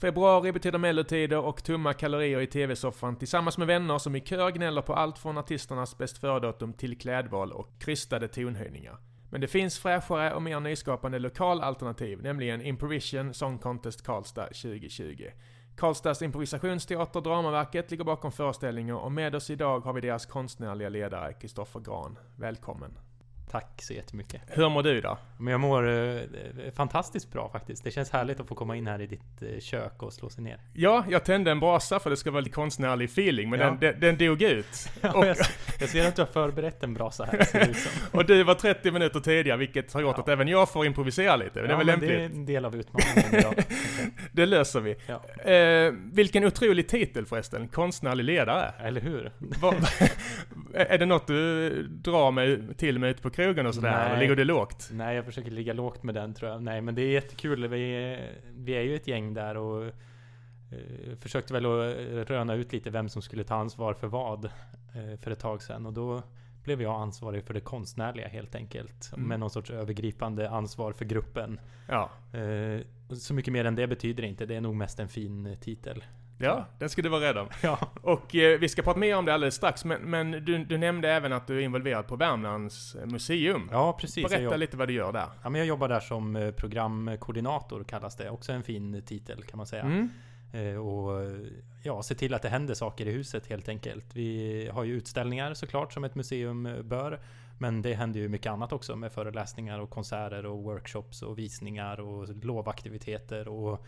Februari betyder mellotider och tumma kalorier i TV-soffan tillsammans med vänner som i kör gnäller på allt från artisternas bäst före-datum till klädval och krystade tonhöjningar. Men det finns fräschare och mer nyskapande lokalalternativ, nämligen Improvision Song Contest Karlstad 2020. Karlstads improvisationsteater Dramaverket ligger bakom föreställningen och med oss idag har vi deras konstnärliga ledare Kristoffer Gran. Välkommen! Tack så jättemycket. Hur mår du då? Men jag mår eh, fantastiskt bra faktiskt. Det känns härligt att få komma in här i ditt eh, kök och slå sig ner. Ja, jag tände en brasa för det ska vara lite konstnärlig feeling, men Ja. den, den, den dog ut. Ja, Och- jag, jag ser att du har förberett en brasa här. Ser som. Och du var 30 minuter tidigare, vilket har gjort Ja. att även jag får improvisera lite. Det är väl men lämpligt? Det är en del av utmaningen idag. Det löser vi. Eh, vilken otrolig titel förresten, konstnärlig ledare. Eller hur? Vad- är det något du drar med, till med ute på krogen och sådär? Nej. Eller ligger du lågt? Nej, jag försöker ligga lågt med den tror jag. Nej, men det är jättekul. Vi är, vi är ju ett gäng där och eh, försökte väl att röna ut lite vem som skulle ta ansvar för vad eh, för ett tag sedan. Och då blev jag ansvarig för det konstnärliga helt enkelt. Mm. Med någon sorts övergripande ansvar för gruppen. Ja. Eh, så mycket mer än det betyder inte. Det är nog mest en fin titel. Ja, den ska du vara rädd om. Ja, Och eh, vi ska prata mer om det alldeles strax, men, men du, du nämnde även att du är involverad på Värmlands eh, museum. ja precis. Berätta lite vad du gör där. ja, men jag jobbar där som eh, programkoordinator kallas det. Också en fin titel kan man säga. Mm. Eh, och eh, ja, se till att det händer saker i huset helt enkelt. Vi har ju utställningar såklart som ett museum bör. Men det händer ju mycket annat också med föreläsningar och konserter och workshops och visningar och lovaktiviteter och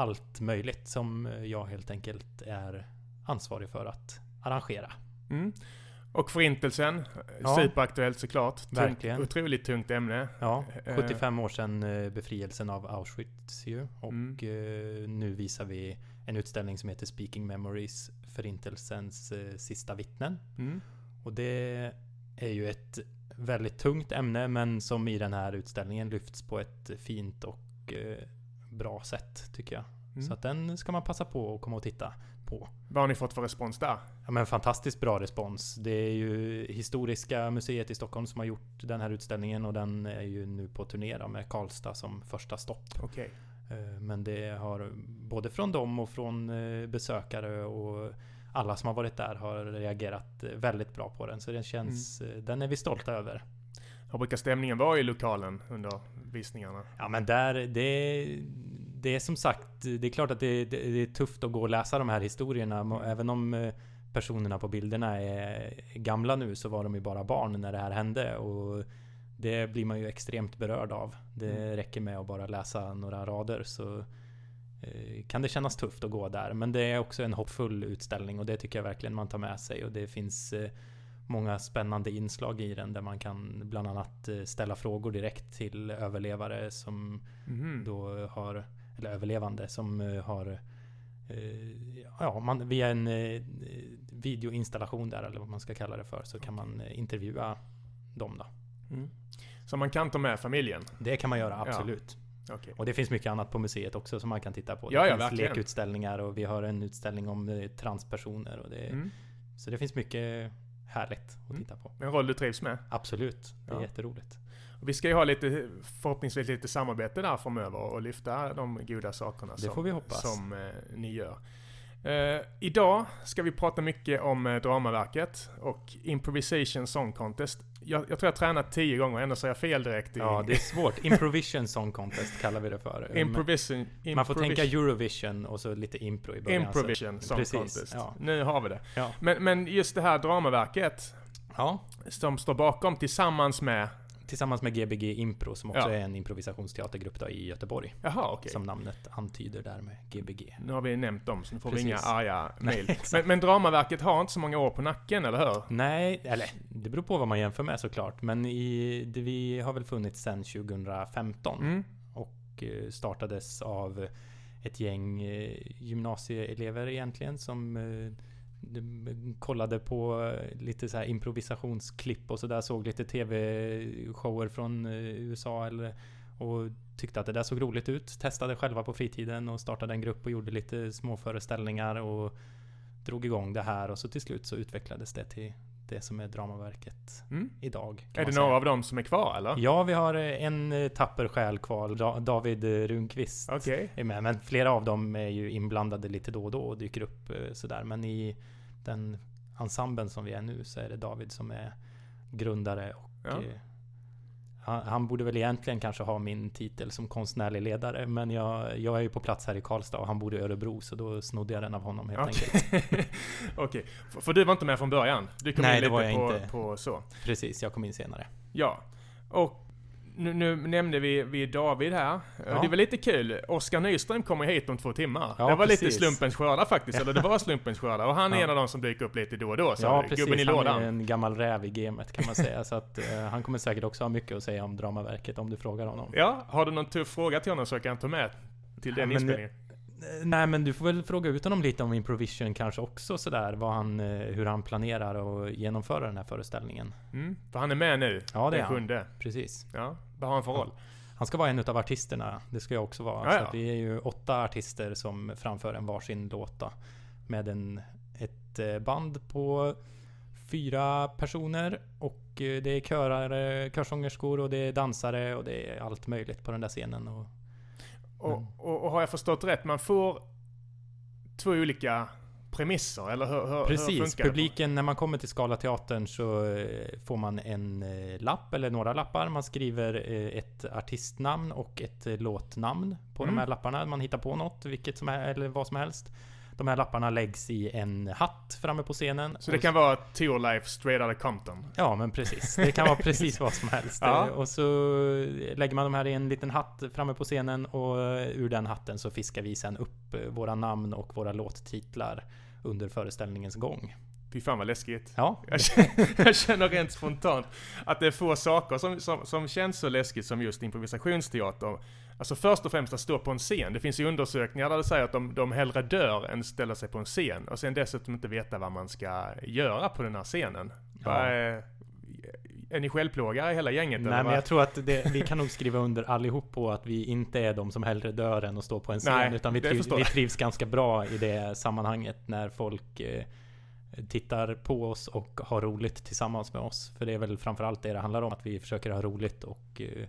allt möjligt som eh, jag helt enkelt är ansvarig för att arrangera. Mm. Och Förintelsen, Ja. superaktuellt såklart. Tungt, Verkligen. otroligt tungt ämne. Ja, Eh. 75 år sedan eh, befrielsen av Auschwitz ju. Och Mm. eh, nu visar vi en utställning som heter Speaking Memories Förintelsens eh, sista vittnen. Mm. Och det är ju ett väldigt tungt ämne men som i den här utställningen lyfts på ett fint och eh, bra sätt tycker jag. Mm. Så att den ska man passa på att komma och titta på. Vad har ni fått för respons där? Ja, men fantastiskt bra respons. Det är ju Historiska museet i Stockholm som har gjort den här utställningen och den är ju nu på turné då med Karlstad som första stopp. Okej. Eh, Men det har både från dem och från eh, besökare och alla som har varit där har reagerat eh, väldigt bra på den. Så den känns, Mm. den är vi stolta över. Hur brukar stämningen vara i lokalen under visningarna? Ja men där, det, det är som sagt, det är klart att det, det, det är tufft att gå och läsa de här historierna. Även om eh, personerna på bilderna är gamla nu så var de ju bara barn när det här hände. Och det blir man ju extremt berörd av. Det Mm. räcker med att bara läsa några rader så eh, kan det kännas tufft att gå där. Men det är också en hoppfull utställning och det tycker jag verkligen man tar med sig. Och det finns eh, många spännande inslag i den där man kan bland annat eh, ställa frågor direkt till överlevare som Mhm. då har, eller överlevande som eh, har eh, Ja, man, via en videoinstallation där eller vad man ska kalla det för så kan man intervjua dem då. Mm. Så man kan ta med familjen? Det kan man göra, absolut. Okej. Och det finns mycket annat på museet också som man kan titta på. Det Ja, ja, finns verkligen. lekutställningar och vi har en utställning om transpersoner. Och det, Mm. Så det finns mycket härligt att Mm. titta på. En roll du trivs med? Absolut, det är Ja. jätteroligt. Vi ska ju ha lite, förhoppningsvis lite samarbete där framöver och lyfta de goda sakerna Det som, som eh, ni gör. Eh, idag ska vi prata mycket om eh, Dramaverket och Improvisation Song Contest. Jag, jag tror jag har tränat tio gånger, ändå säger jag fel direkt. I, Ja, det är svårt. Improvision Song Contest kallar vi det för. Improvision, Man får tänka Eurovision och så lite impro i början. Improvision så. Song Precis, Contest. Ja. Nu har vi det. Ja. Men, men just det här Dramaverket ja, som står bakom tillsammans med... tillsammans med Gbg Impro som också Ja. är en improvisationsteatergrupp då i Göteborg. Jaha, okej. Som namnet antyder där med Gbg. Nu har vi nämnt dem, så nu får vi Precis. inga arga mejl. Men, men Dramaverket har inte så många år på nacken, eller hur? Nej, eller det beror på vad man jämför med såklart. Men i, det, vi har väl funnits sedan 2015. Mm. och eh, startades av ett gäng eh, gymnasieelever egentligen som eh, kollade på eh, lite så här improvisationsklipp och sådär. såg lite tv-shower från eh, USA eller, och tyckte att det där såg roligt ut. Testade själva på fritiden och startade en grupp och gjorde lite småföreställningar och drog igång det här och så till slut så utvecklades det till, det som är Dramaverket Mm. idag. Är det några av dem som är kvar eller? Ja, vi har eh, en eh, tapper själ kvar, Da- David eh, Runqvist. Okej. är med. Men flera av dem är ju inblandade lite då och då och dyker upp sådär. Men i den ensemblen som vi är nu så är det David som är grundare och Ja. Han, han borde väl egentligen kanske ha min titel som konstnärlig ledare Men jag, jag är ju på plats här i Karlstad och han bor i Örebro så då snodde jag den av honom helt enkelt. Okej. Okej. För- För du var inte med från början? Du kom Nej, in det lite var jag på, inte. på så. Precis, jag kom in senare. Ja. Och nu, nu nämnde vi, vi David här. Ja. Det var lite kul. Oskar Nyström kommer hit om två timmar. Ja, det var lite precis. slumpens skördar faktiskt. Eller det var slumpens skördar. Och han är Ja. en av de som dyker upp lite då och då. Så Ja Gubben precis, i han lådan. är en gammal räv i gamet kan man säga. så att eh, han kommer säkert också ha mycket att säga om Dramaverket om du frågar honom. Ja, har du någon tuff fråga till honom så jag kan ta med till den Ja, inspelningen? Nej men du får väl fråga ut honom lite om Improvision kanske också sådär, vad han, eh, hur han planerar att genomföra den här föreställningen. Mm, för han är med nu. Ja det är han. sjunde. Precis. Ja, vad har han för roll? Han ska vara en utav artisterna, det ska jag också vara. Ja, ja. vi är ju åtta artister som framför en varsin låta. Med en, ett eh, band på fyra personer och eh, det är körare, körsångerskor och det är dansare och det är allt möjligt på den där scenen. Och, Och, Mm. och, och har jag förstått rätt, man får två olika premisser, eller hur, hur, hur Precis, funkar det? publiken när man kommer till Scalateatern så eh, får man en eh, lapp eller några lappar. Man skriver eh, ett artistnamn och ett låtnamn på Mm. de här lapparna. Man hittar på något, vilket som är, eller vad som helst. De här lapparna läggs i en hatt framme på scenen. Så det kan vara Tour Life Straight Outta Compton? Ja, men precis. Det kan vara precis vad som helst. Ja. Och så lägger man de här i en liten hatt framme på scenen och ur den hatten så fiskar vi sen upp våra namn och våra låttitlar under föreställningens gång. Fy fan vad läskigt. Ja, Jag känner, jag känner rent spontant att det är få saker som, som, som känns så läskigt som just improvisationsteater. Alltså först och främst att stå på en scen. Det finns ju undersökningar där det säger att de, de hellre dör än ställer sig på en scen. Och sen dessutom inte veta vad man ska göra på den här scenen. Ja. Vad Är, ni självplågare hela gänget? Nej men jag tror att det, vi kan nog skriva under allihop på att vi inte är de som hellre dör än att stå på en scen. Nej, utan vi förstår vi trivs ganska bra i det sammanhanget när folk eh, tittar på oss och har roligt tillsammans med oss. För det är väl framförallt det det handlar om. Att vi försöker ha roligt och eh,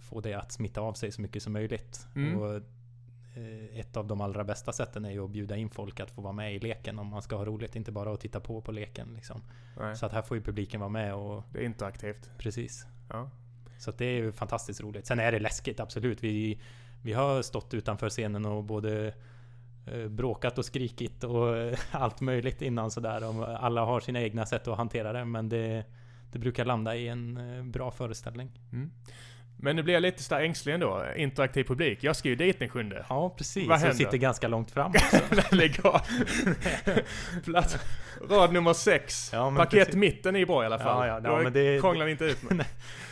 få det att smitta av sig så mycket som möjligt. Mm. Och, eh, ett av de allra bästa sätten är ju att bjuda in folk att få vara med i leken om man ska ha roligt. Inte bara att titta på på leken liksom. Så att här får ju publiken vara med och det är interaktivt. precis. Ja. Så det är ju fantastiskt roligt. Sen är det läskigt, absolut. Vi, vi har stått utanför scenen och både eh, bråkat och skrikit och eh, allt möjligt innan sådär. Alla har sina egna sätt att hantera det, men det, det brukar landa i en bra föreställning. Mm. Men nu blir jag lite så ängslig ändå. Interaktiv publik. Jag ska ju dit den sjunde. Ja, precis. Vad händer? sitter ganska långt fram också. Lägg av. Plats, rad nummer sex. Ja, Paket precis. mitten är ju bra i alla fall. Ja, ja, ja, men det- krånglar inte ut med. Nej,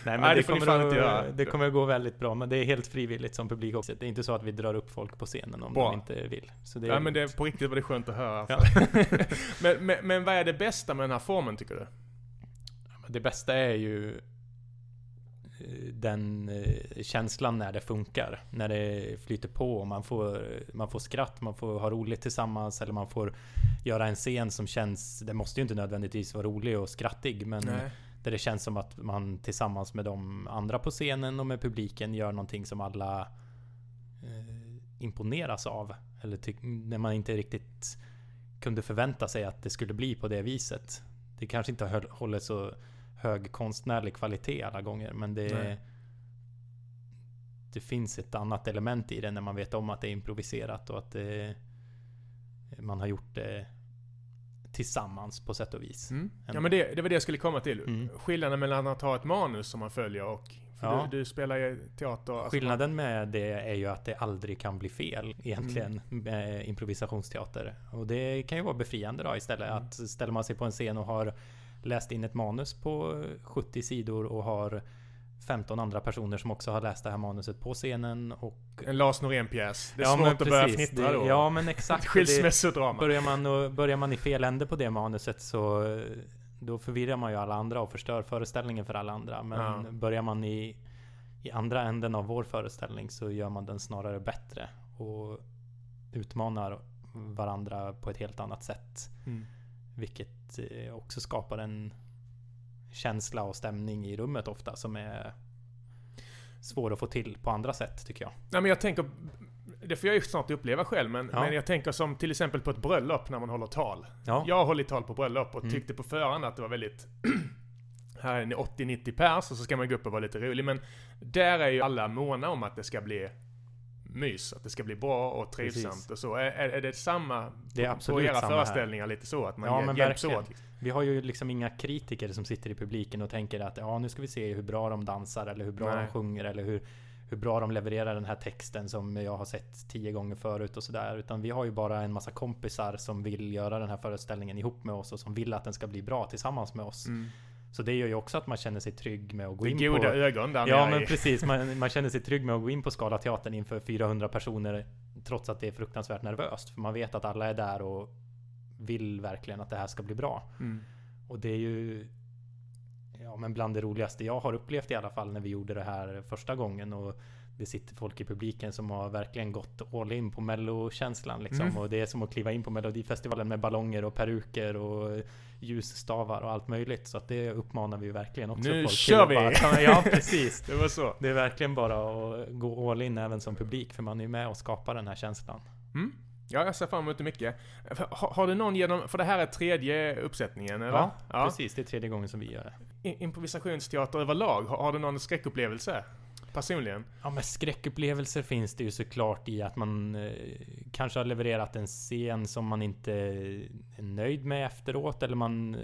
men Nej, det, det kommer fan inte göra. att, det kommer att gå väldigt bra. Men det är helt frivilligt som publik också. Det är inte så att vi drar upp folk på scenen om Bra. de inte vill. Så det är Ja, men det, på riktigt var det skönt att höra. Ja. men, men, men vad är det bästa med den här formen tycker du? Det bästa är ju den eh, känslan när det funkar. När det flyter på och man får, man får skratt, man får ha roligt tillsammans eller man får göra en scen som känns, det måste ju inte nödvändigtvis vara rolig och skrattig men där det känns som att man tillsammans med de andra på scenen och med publiken gör någonting som alla eh, imponeras av. Eller när man inte riktigt kunde förvänta sig att det skulle bli på det viset. Det kanske inte håller så hög konstnärlig kvalitet alla gånger men det Nej. Det finns ett annat element i det när man vet om att det är improviserat och att det, man har gjort det tillsammans på sätt och vis. Mm. Ja men det, det var det jag skulle komma till. Mm. Skillnaden mellan att ha ett manus som man följer och... För Ja. du, du spelar ju teater. alltså Skillnaden med det är ju att det aldrig kan bli fel egentligen Mm. med improvisationsteater. Och det kan ju vara befriande då istället. Mm. Att ställer man sig på en scen och har läst in ett manus på 70 sidor och har 15 andra personer som också har läst det här manuset på scenen och... En Lars Norén-pjäs. Det är Ja, svårt att börja fnittra Det- då. Ja men exakt. Skilsmässodrama. Börjar man, börjar man i fel ände på det manuset så då förvirrar man ju alla andra och förstör föreställningen för alla andra. Men Ja. börjar man i, i andra änden av vår föreställning så gör man den snarare bättre och utmanar varandra på ett helt annat sätt. Mm. Vilket eh, också skapar en känsla och stämning i rummet ofta som är svår att få till på andra sätt tycker jag. Nej men jag tänker, det får jag ju snart uppleva själv, men, Ja. men jag tänker som till exempel på ett bröllop när man håller tal. Ja, Jag har hållit tal på bröllop och Mm. tyckte på förhand att det var väldigt här är ni 80-90 pers och så ska man gå upp och vara lite rolig. Men där är ju alla måna om att det ska bli mys, att det ska bli bra och trivsamt Precis. och så. Är, är det samma det är på absolut era samma här. föreställningar lite så? Att man Ja, ja, men hjälps verkligen. åt? Liksom. Vi har ju liksom inga kritiker som sitter i publiken och tänker att ja, nu ska vi se hur bra de dansar eller hur bra Nej. de sjunger eller hur, hur bra de levererar den här texten som jag har sett tio gånger förut och sådär. Utan vi har ju bara en massa kompisar som vill göra den här föreställningen ihop med oss och som vill att den ska bli bra tillsammans med oss. Mm. Så det gör ju också att man känner sig trygg med att gå Det in goda på... ögon där Ja men i- precis, man, man känner sig trygg med att gå in på Scalateatern inför 400 personer trots att det är fruktansvärt nervöst. För man vet att alla är där och vill verkligen att det här ska bli bra. Mm. Och det är ju Ja men bland det roligaste jag har upplevt i alla fall när vi gjorde det här första gången och Det sitter folk i publiken som har verkligen gått all in på mellokänslan liksom Mm. Och det är som att kliva in på melodifestivalen med ballonger och peruker och ljusstavar och allt möjligt Så att det uppmanar vi verkligen också Nu folk kör vi! bara- Ja precis Det var så. Det är verkligen bara att gå all in även som publik för man är ju med och skapar den här känslan Mm. Ja, jag ser fram emot det mycket. Har, har du någon genom, för det här är tredje uppsättningen eller? Ja, precis, det är tredje gången som vi gör det I- Improvisationsteater överlag, har, har du någon skräckupplevelse? Personligen? Ja men skräckupplevelser finns det ju såklart i att man eh, kanske har levererat en scen som man inte är nöjd med efteråt eller man eh,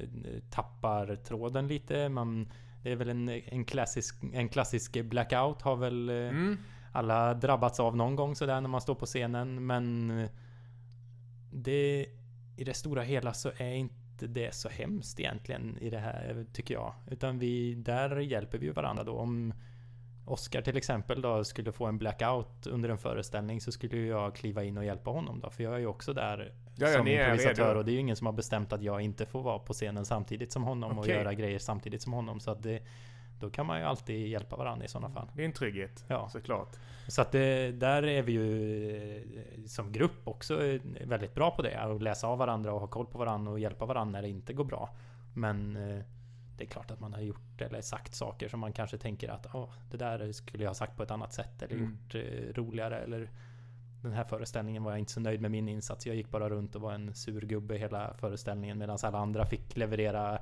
tappar tråden lite. Man, det är väl en, en, klassisk, en klassisk blackout har väl eh, Mm. alla drabbats av någon gång sådär när man står på scenen men eh, det i det stora hela så är inte det så hemskt egentligen i det här tycker jag. Utan vi, där hjälper vi ju varandra då. Om Oscar till exempel då skulle få en blackout under en föreställning så skulle jag kliva in och hjälpa honom då. För jag är ju också där Ja, som improvisatör och det är ju ingen som har bestämt att jag inte får vara på scenen samtidigt som honom och Okej. göra grejer samtidigt som honom. Så att det, då kan man ju alltid hjälpa varandra i sådana fall. Det är en trygghet, Ja. såklart. Så att det, där är vi ju eh, som grupp också eh, väldigt bra på det. Att läsa av varandra och ha koll på varandra och hjälpa varandra när det inte går bra. Men eh, det är klart att man har gjort eller sagt saker som man kanske tänker att "Åh, det där skulle jag ha sagt på ett annat sätt eller Mm. gjort eh, roligare eller den här föreställningen var jag inte så nöjd med min insats. Jag gick bara runt och var en sur gubbe hela föreställningen medan alla andra fick leverera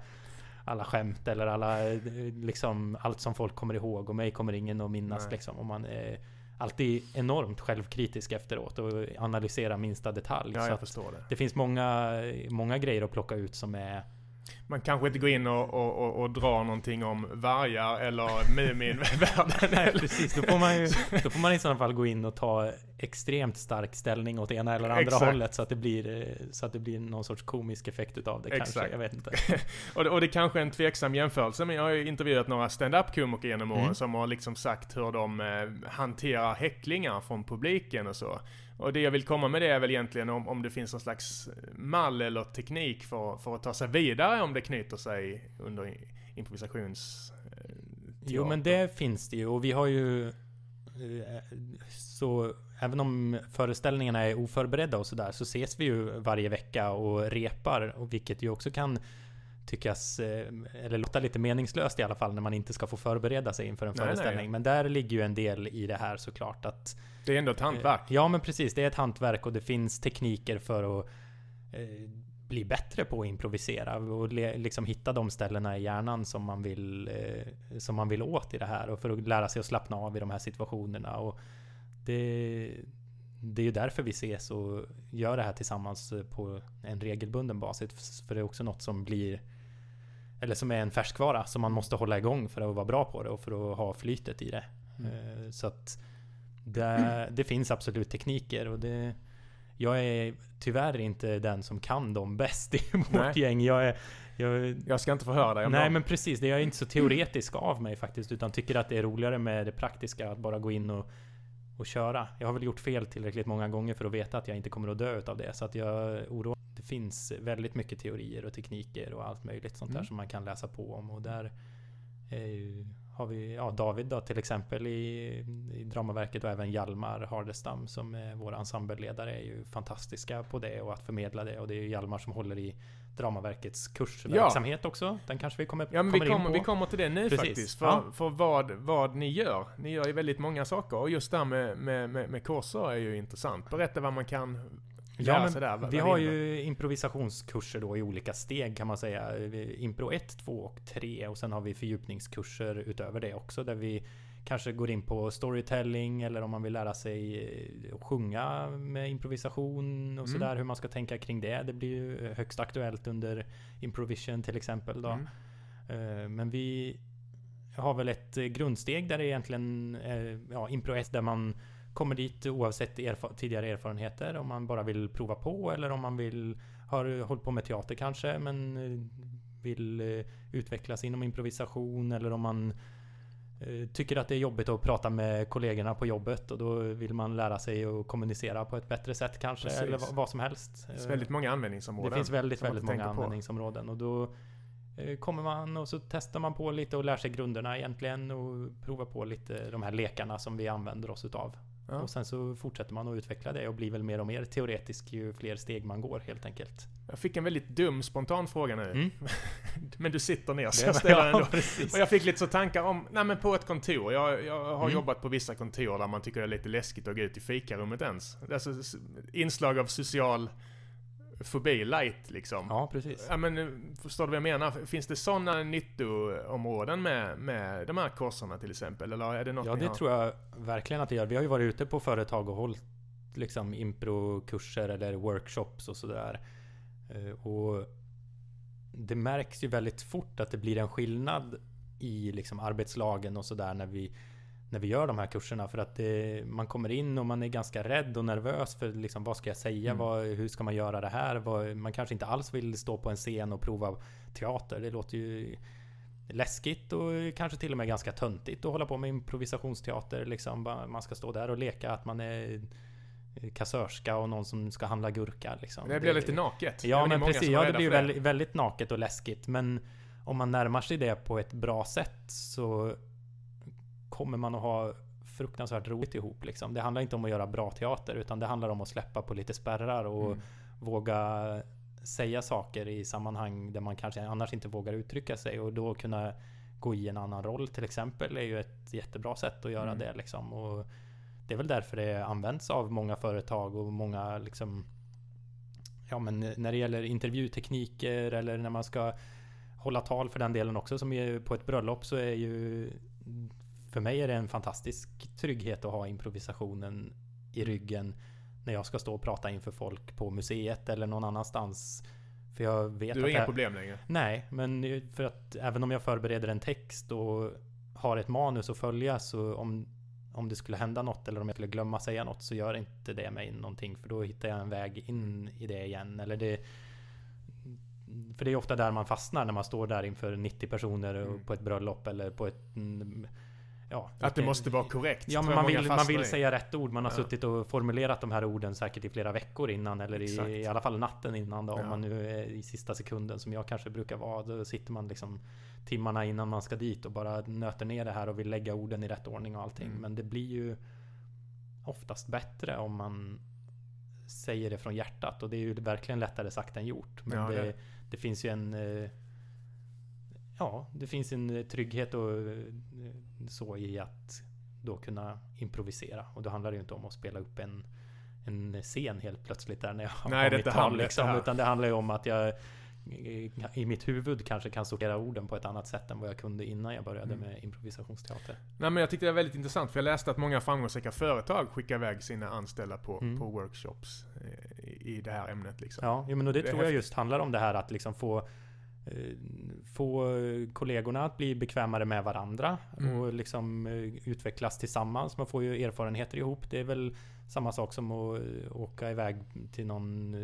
alla skämt eller alla liksom allt som folk kommer ihåg och mig kommer ingen att minnas Nej. liksom. Och man är alltid enormt självkritisk efteråt och analyserar minsta detalj. Ja, så jag förstår det. det finns många, många grejer att plocka ut som är Man kanske inte går in och, och, och, och drar någonting om vargar eller Muminvärlden. Nej precis, då får, man ju, då får man i sådana fall gå in och ta extremt stark ställning åt ena eller andra Exakt. hållet så att det blir Så att det blir någon sorts komisk effekt utav det kanske, Exakt. jag vet inte Och det, och det kanske är en tveksam jämförelse, men jag har ju intervjuat några stand-up komiker genom åren Mm. som har liksom sagt hur de eh, hanterar häcklingar från publiken och så. Och det jag vill komma med det är väl egentligen om, om det finns någon slags mall eller teknik för, för att ta sig vidare om det knyter sig under improvisations... eh, Jo men det finns det ju och vi har ju eh, Så även om föreställningarna är oförberedda och sådär så ses vi ju varje vecka och repar och vilket ju också kan tyckas eh, eller låta lite meningslöst i alla fall när man inte ska få förbereda sig inför en Nej, nej. föreställning. Men där ligger ju en del i det här såklart att Det är ändå ett hantverk. Eh, Ja men precis, det är ett hantverk och det finns tekniker för att eh, bli bättre på att improvisera och le, liksom hitta de ställena i hjärnan som man vill eh, som man vill åt i det här och för att lära sig att slappna av i de här situationerna och det det är ju därför vi ses och gör det här tillsammans på en regelbunden basis. För det är också något som blir Eller som är en färskvara som man måste hålla igång för att vara bra på det och för att ha flytet i det. Mm. Eh, Så att det, det finns absolut tekniker och det Jag är tyvärr inte den som kan dem bäst i vårt Nej. gäng. Jag är, jag, Jag ska inte förhöra dig om Nej dem. men precis, det är jag inte så teoretisk av mig faktiskt. Utan tycker att det är roligare med det praktiska, att bara gå in och, och köra. Jag har väl gjort fel tillräckligt många gånger för att veta att jag inte kommer att dö utav det. Så att jag oroar Det finns väldigt mycket teorier och tekniker och allt möjligt sånt där Mm. som man kan läsa på om. Och där är ju, har vi ja, David då, till exempel i, i Dramaverket och även Hjalmar Hardestam som är vår ensembleledare är ju fantastiska på det och att förmedla det. Och det är ju Hjalmar som håller i Dramaverkets kursverksamhet ja. också. Den kanske vi kommer, ja, men kommer vi kommer, in på. Vi kommer till det nu Precis. faktiskt. För, ja. för vad, vad ni gör. Ni gör ju väldigt många saker. Och just det här med, med, med, med kurser är ju intressant. Berätta vad man kan Ja, men vi har ju improvisationskurser då i olika steg kan man säga. Impro 1, 2 och 3 och sen har vi fördjupningskurser utöver det också där vi kanske går in på storytelling eller om man vill lära sig eh, sjunga med improvisation och mm. sådär hur man ska tänka kring det. Det blir ju högst aktuellt under Improvision till exempel då. Mm. Eh, men vi har väl ett grundsteg där det egentligen är ja, Impro 1 där man kommer dit oavsett erfa tidigare erfarenheter. Om man bara vill prova på eller om man vill har hållit på med teater kanske men eh, vill eh, utvecklas inom improvisation eller om man eh, tycker att det är jobbigt att prata med kollegorna på jobbet och då vill man lära sig att kommunicera på ett bättre sätt kanske Precis. eller vad som helst. Det finns väldigt många användningsområden. Det finns väldigt, väldigt många användningsområden och då kommer man och så testar man på lite och lär sig grunderna egentligen och provar på lite de här lekarna som vi använder oss utav. Ja. Och sen så fortsätter man att utveckla det och blir väl mer och mer teoretisk ju fler steg man går helt enkelt. Jag fick en väldigt dum spontan fråga nu. Mm. men du sitter ner så jag ställer den ändå. och jag fick lite så tankar om, nej men på ett kontor. Jag, jag har mm. jobbat på vissa kontor där man tycker det är lite läskigt att gå ut i fikarummet ens. Alltså inslag av social fobi light liksom. Ja, precis. Ja, men förstår du vad jag menar? Finns det sådana nyttoområden med, med de här kurserna till exempel? Eller är det något Ja, det har... tror jag verkligen att det gör. Vi har ju varit ute på företag och hållit liksom improkurser eller workshops och sådär. Eh, och det märks ju väldigt fort att det blir en skillnad i liksom arbetslagen och sådär när vi när vi gör de här kurserna för att det, man kommer in och man är ganska rädd och nervös för liksom, vad ska jag säga? Mm. Vad, hur ska man göra det här? Vad, man kanske inte alls vill stå på en scen och prova teater. Det låter ju läskigt och kanske till och med ganska töntigt att hålla på med improvisationsteater. Liksom, man ska stå där och leka att man är kassörska och någon som ska handla gurka. Liksom. Det blir lite naket. Ja, men precis. Ja, det blir väldigt, väldigt naket och läskigt. Men om man närmar sig det på ett bra sätt så kommer man att ha fruktansvärt roligt ihop. Liksom. Det handlar inte om att göra bra teater utan det handlar om att släppa på lite spärrar och mm. våga säga saker i sammanhang där man kanske annars inte vågar uttrycka sig och då kunna gå i en annan roll till exempel är ju ett jättebra sätt att göra mm. det. Liksom. Och det är väl därför det används av många företag och många liksom Ja men när det gäller intervjutekniker eller när man ska hålla tal för den delen också som är på ett bröllop så är ju för mig är det en fantastisk trygghet att ha improvisationen i ryggen när jag ska stå och prata inför folk på museet eller någon annanstans. För jag vet du har inga jag, problem längre? Nej, men för att även om jag förbereder en text och har ett manus att följa så om, om det skulle hända något eller om jag skulle glömma säga något så gör inte det mig någonting för då hittar jag en väg in i det igen. Eller det, för det är ofta där man fastnar när man står där inför 90 personer mm. på ett bröllop eller på ett Ja, att det måste vara korrekt. Ja, men man vill, man vill säga rätt ord. Man har ja. suttit och formulerat de här orden säkert i flera veckor innan. Eller i, i alla fall natten innan då, ja. Om man nu är i sista sekunden som jag kanske brukar vara. Då sitter man liksom timmarna innan man ska dit och bara nöter ner det här och vill lägga orden i rätt ordning och allting. Mm. Men det blir ju oftast bättre om man säger det från hjärtat. Och det är ju verkligen lättare sagt än gjort. Men ja, det, det finns ju en eh, ja, det finns en trygghet och eh, så i att då kunna improvisera. Och då handlar det ju inte om att spela upp en, en scen helt plötsligt där när jag har Nej, mitt tal. Liksom, det utan det handlar ju om att jag i mitt huvud kanske kan sortera orden på ett annat sätt än vad jag kunde innan jag började mm. med improvisationsteater. Nej men jag tyckte det var väldigt intressant för jag läste att många framgångsrika företag skickar iväg sina anställda på, mm. på workshops eh, i, i det här ämnet. Liksom. Ja, men och det, det tror jag just handlar om det här att liksom få Eh, få kollegorna att bli bekvämare med varandra mm. och liksom eh, utvecklas tillsammans. Man får ju erfarenheter ihop. Det är väl samma sak som att eh, åka iväg till någon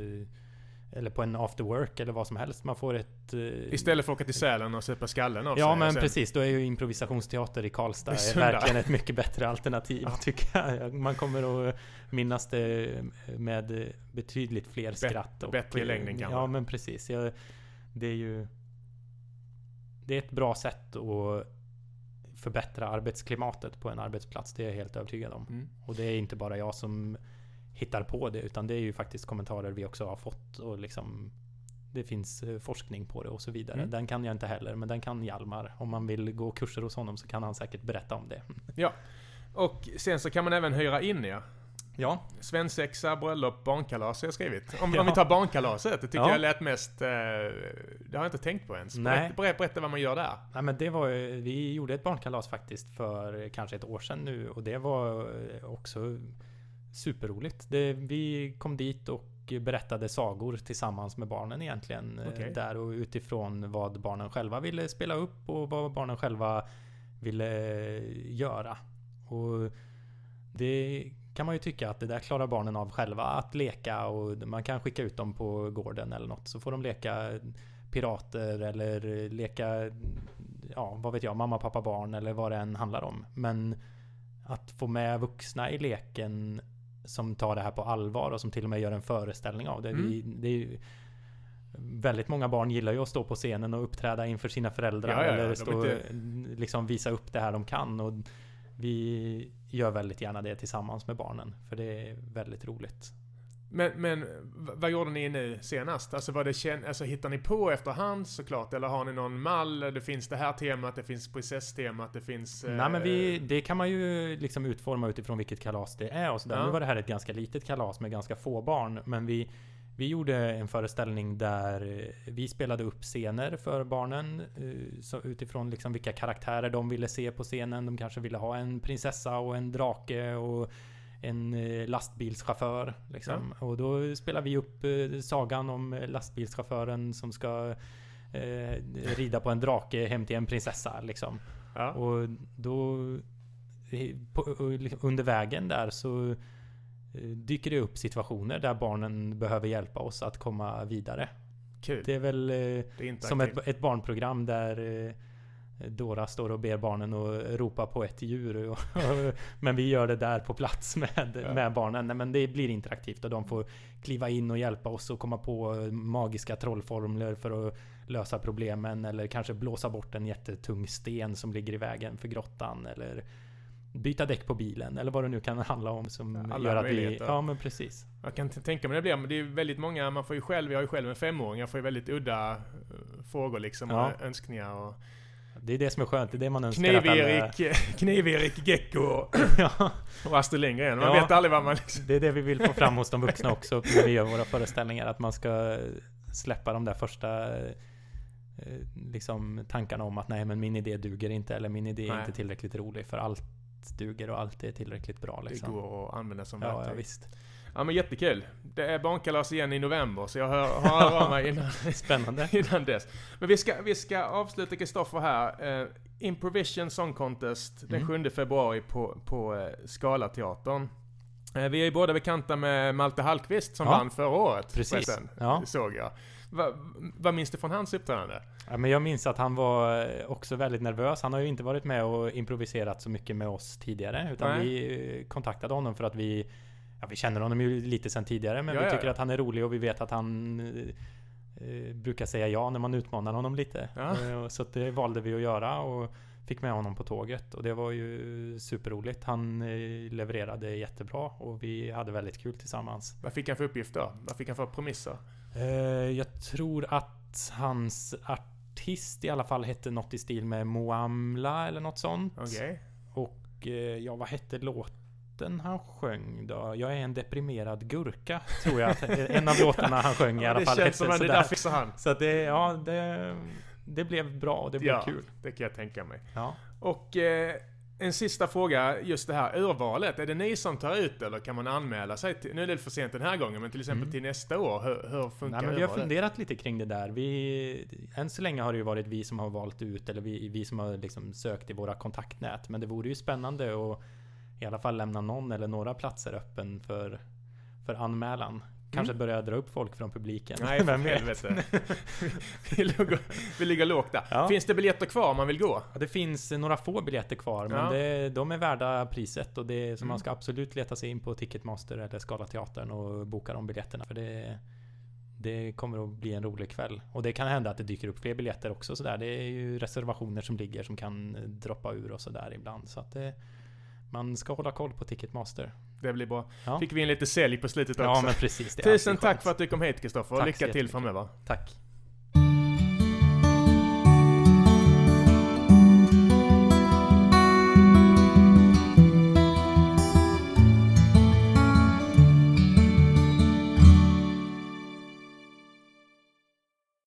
eller på en after work eller vad som helst. Man får ett... Istället för att åka till Sälen och söpa skallen av Ja sig men sen... precis, då är ju improvisationsteater i Karlstad är verkligen ett mycket bättre alternativ ja. tycker jag. Man kommer att minnas det med betydligt fler skratt. Och, bättre längden kanske? Ja men precis. Jag, det är ju... Det är ett bra sätt att förbättra arbetsklimatet på en arbetsplats. Det är jag helt övertygad om. Mm. Och det är inte bara jag som hittar på det, utan det är ju faktiskt kommentarer vi också har fått och liksom det finns eh, forskning på det och så vidare. Mm. Den kan jag inte heller, men den kan Hjalmar. Om man vill gå kurser hos honom så kan han säkert berätta om det. Och sen så kan man även hyra in er. Ja, Svensexa, bröllop, barnkalas har jag skrivit. Om, Ja. om vi tar barnkalaset, det tycker Ja. jag lät mest... Eh, det har jag inte tänkt på ens. Nej. Berätta, berätta, berätta vad man gör där. Nej, men det var, vi gjorde ett barnkalas faktiskt för kanske ett år sedan nu och det var också superroligt. Det, vi kom dit och berättade sagor tillsammans med barnen egentligen. eh, Okej. Där och utifrån vad barnen själva ville spela upp och vad barnen själva ville göra. Och det kan man ju tycka att det där klarar barnen av själva att leka och man kan skicka ut dem på gården eller något så får de leka pirater eller leka ja, vad vet jag, mamma, pappa, barn eller vad det än handlar om. Men att få med vuxna i leken som tar det här på allvar och som till och med gör en föreställning av det. Mm. Vi, det är ju, väldigt många barn gillar ju att stå på scenen och uppträda inför sina föräldrar Ja, ja, ja, eller stå, inte- liksom visa upp det här de kan. Och vi gör väldigt gärna det tillsammans med barnen. För det är väldigt roligt. Men, men vad gjorde ni nu senast? Alltså, var det kän- alltså hittar ni på efterhand såklart? Eller har ni någon mall? Det finns det här temat, det finns prinsesstemat, det finns... eh, Nej men vi, det kan man ju liksom utforma utifrån vilket kalas det är och sådär. Ja. Nu var det här ett ganska litet kalas med ganska få barn. Men vi, vi gjorde en föreställning där eh, vi spelade upp scener för barnen. eh, Så utifrån liksom vilka karaktärer de ville se på scenen. De kanske ville ha en prinsessa och en drake och en eh, lastbilschaufför. Liksom. Och då spelar vi upp sagan om lastbilschauffören som ska eh, rida på en drake hem till en prinsessa. Liksom. Ja. Och då på, liksom under vägen där så dyker det upp situationer där barnen behöver hjälpa oss att komma vidare. Kul. Det är väl eh, Det är som ett, ett barnprogram där eh, Dora står och ber barnen att ropa på ett djur. Och, men vi gör det där på plats med, Ja. med barnen. Nej, Men det blir interaktivt och de får kliva in och hjälpa oss och komma på magiska trollformler för att lösa problemen. Eller kanske blåsa bort en jättetung sten som ligger i vägen för grottan. Eller byta däck på bilen. Eller vad det nu kan handla om som Alla gör att vi... Ja men precis. Jag kan tänka mig det blir, men det är väldigt många, man får ju själv, jag har ju själv en femåring, jag får ju väldigt udda eh, frågor liksom, Ja. och önskningar och... Det är det som är skönt. Det är det man önskar att alla- Kniv-Erik, Kniv-Erik Gecko och, ja. och Astrid Lindgren. Man Ja. vet aldrig vad man liksom... Det är det vi vill få fram hos de vuxna också när vi gör våra föreställningar. Att man ska släppa de där första eh, liksom tankarna om att nej men min idé duger inte eller min idé är Nej. inte tillräckligt rolig för allt duger och allt är tillräckligt bra Det liksom. går att använda som Ja, ja verktyg. visst. Ja men jättekul. Det är barnkalas igen i november, så jag hör, hör av mig innan, Spännande. innan dess. Men vi ska, vi ska avsluta Kristoffer här. Eh, Improvision Song Contest den Mm. 7 februari på, på eh, Scalateatern. Eh, vi är ju båda bekanta med Malte Hallqvist som Ja. vann förra året. Precis. förresten. Ja. Det såg jag. Va, vad minns du från hans uppträdande? ja, men jag minns att han var också väldigt nervös. Han har ju inte varit med och improviserat så mycket med oss tidigare. Utan Nej. vi eh, kontaktade honom för att vi Ja, vi känner honom ju lite sen tidigare men Ja, vi tycker att han är rolig och vi vet att han eh, eh, brukar säga ja när man utmanar honom lite. Eh, så det valde vi att göra och fick med honom på tåget och det var ju superroligt. Han eh, levererade jättebra och vi hade väldigt kul tillsammans. Vad fick han för uppgift då? Vad fick han för premisser? Eh, jag tror att hans artist i alla fall hette något i stil med Moamla eller något sånt. Okej. Och eh, ja, vad hette låten han sjöng då? Jag är en deprimerad gurka, tror jag en av låtarna han sjöng i alla det fall känns hette som att det där fixar han. Så att det, ja, det, det blev bra och det blev Ja. kul. Det kan jag tänka mig. Ja. Och eh, en sista fråga, just det här urvalet. Är det ni som tar ut eller kan man anmäla sig? Till, nu är det för sent den här gången, men till exempel Mm. till nästa år. Hur, hur funkar Nej, men vi har urvalet? funderat lite kring det där. Vi, än så länge har det ju varit vi som har valt ut, eller vi, vi som har liksom sökt i våra kontaktnät. Men det vore ju spännande att i alla fall lämna någon eller några platser öppen för, för anmälan. Kanske börja dra upp folk från publiken. Mm. Nej, Vem vet? helvete. vi, ligger, vi ligger lågt där. Ja. Finns det biljetter kvar om man vill gå? Ja, det finns några få biljetter kvar, men Ja. det, de är värda priset. Och det, så Mm. man ska absolut leta sig in på Ticketmaster eller Scala Teatern och boka de biljetterna. För det, det kommer att bli en rolig kväll. Och det kan hända att det dyker upp fler biljetter också sådär. Det är ju reservationer som ligger som kan droppa ur och sådär ibland. Så att det, man ska hålla koll på Ticketmaster. Det blir bra. Ja. Fick vi in lite sälj på slutet också. Ja men precis. Tusen tack skönt. för att du kom hit Kristoffer och lycka till framöver. Tack.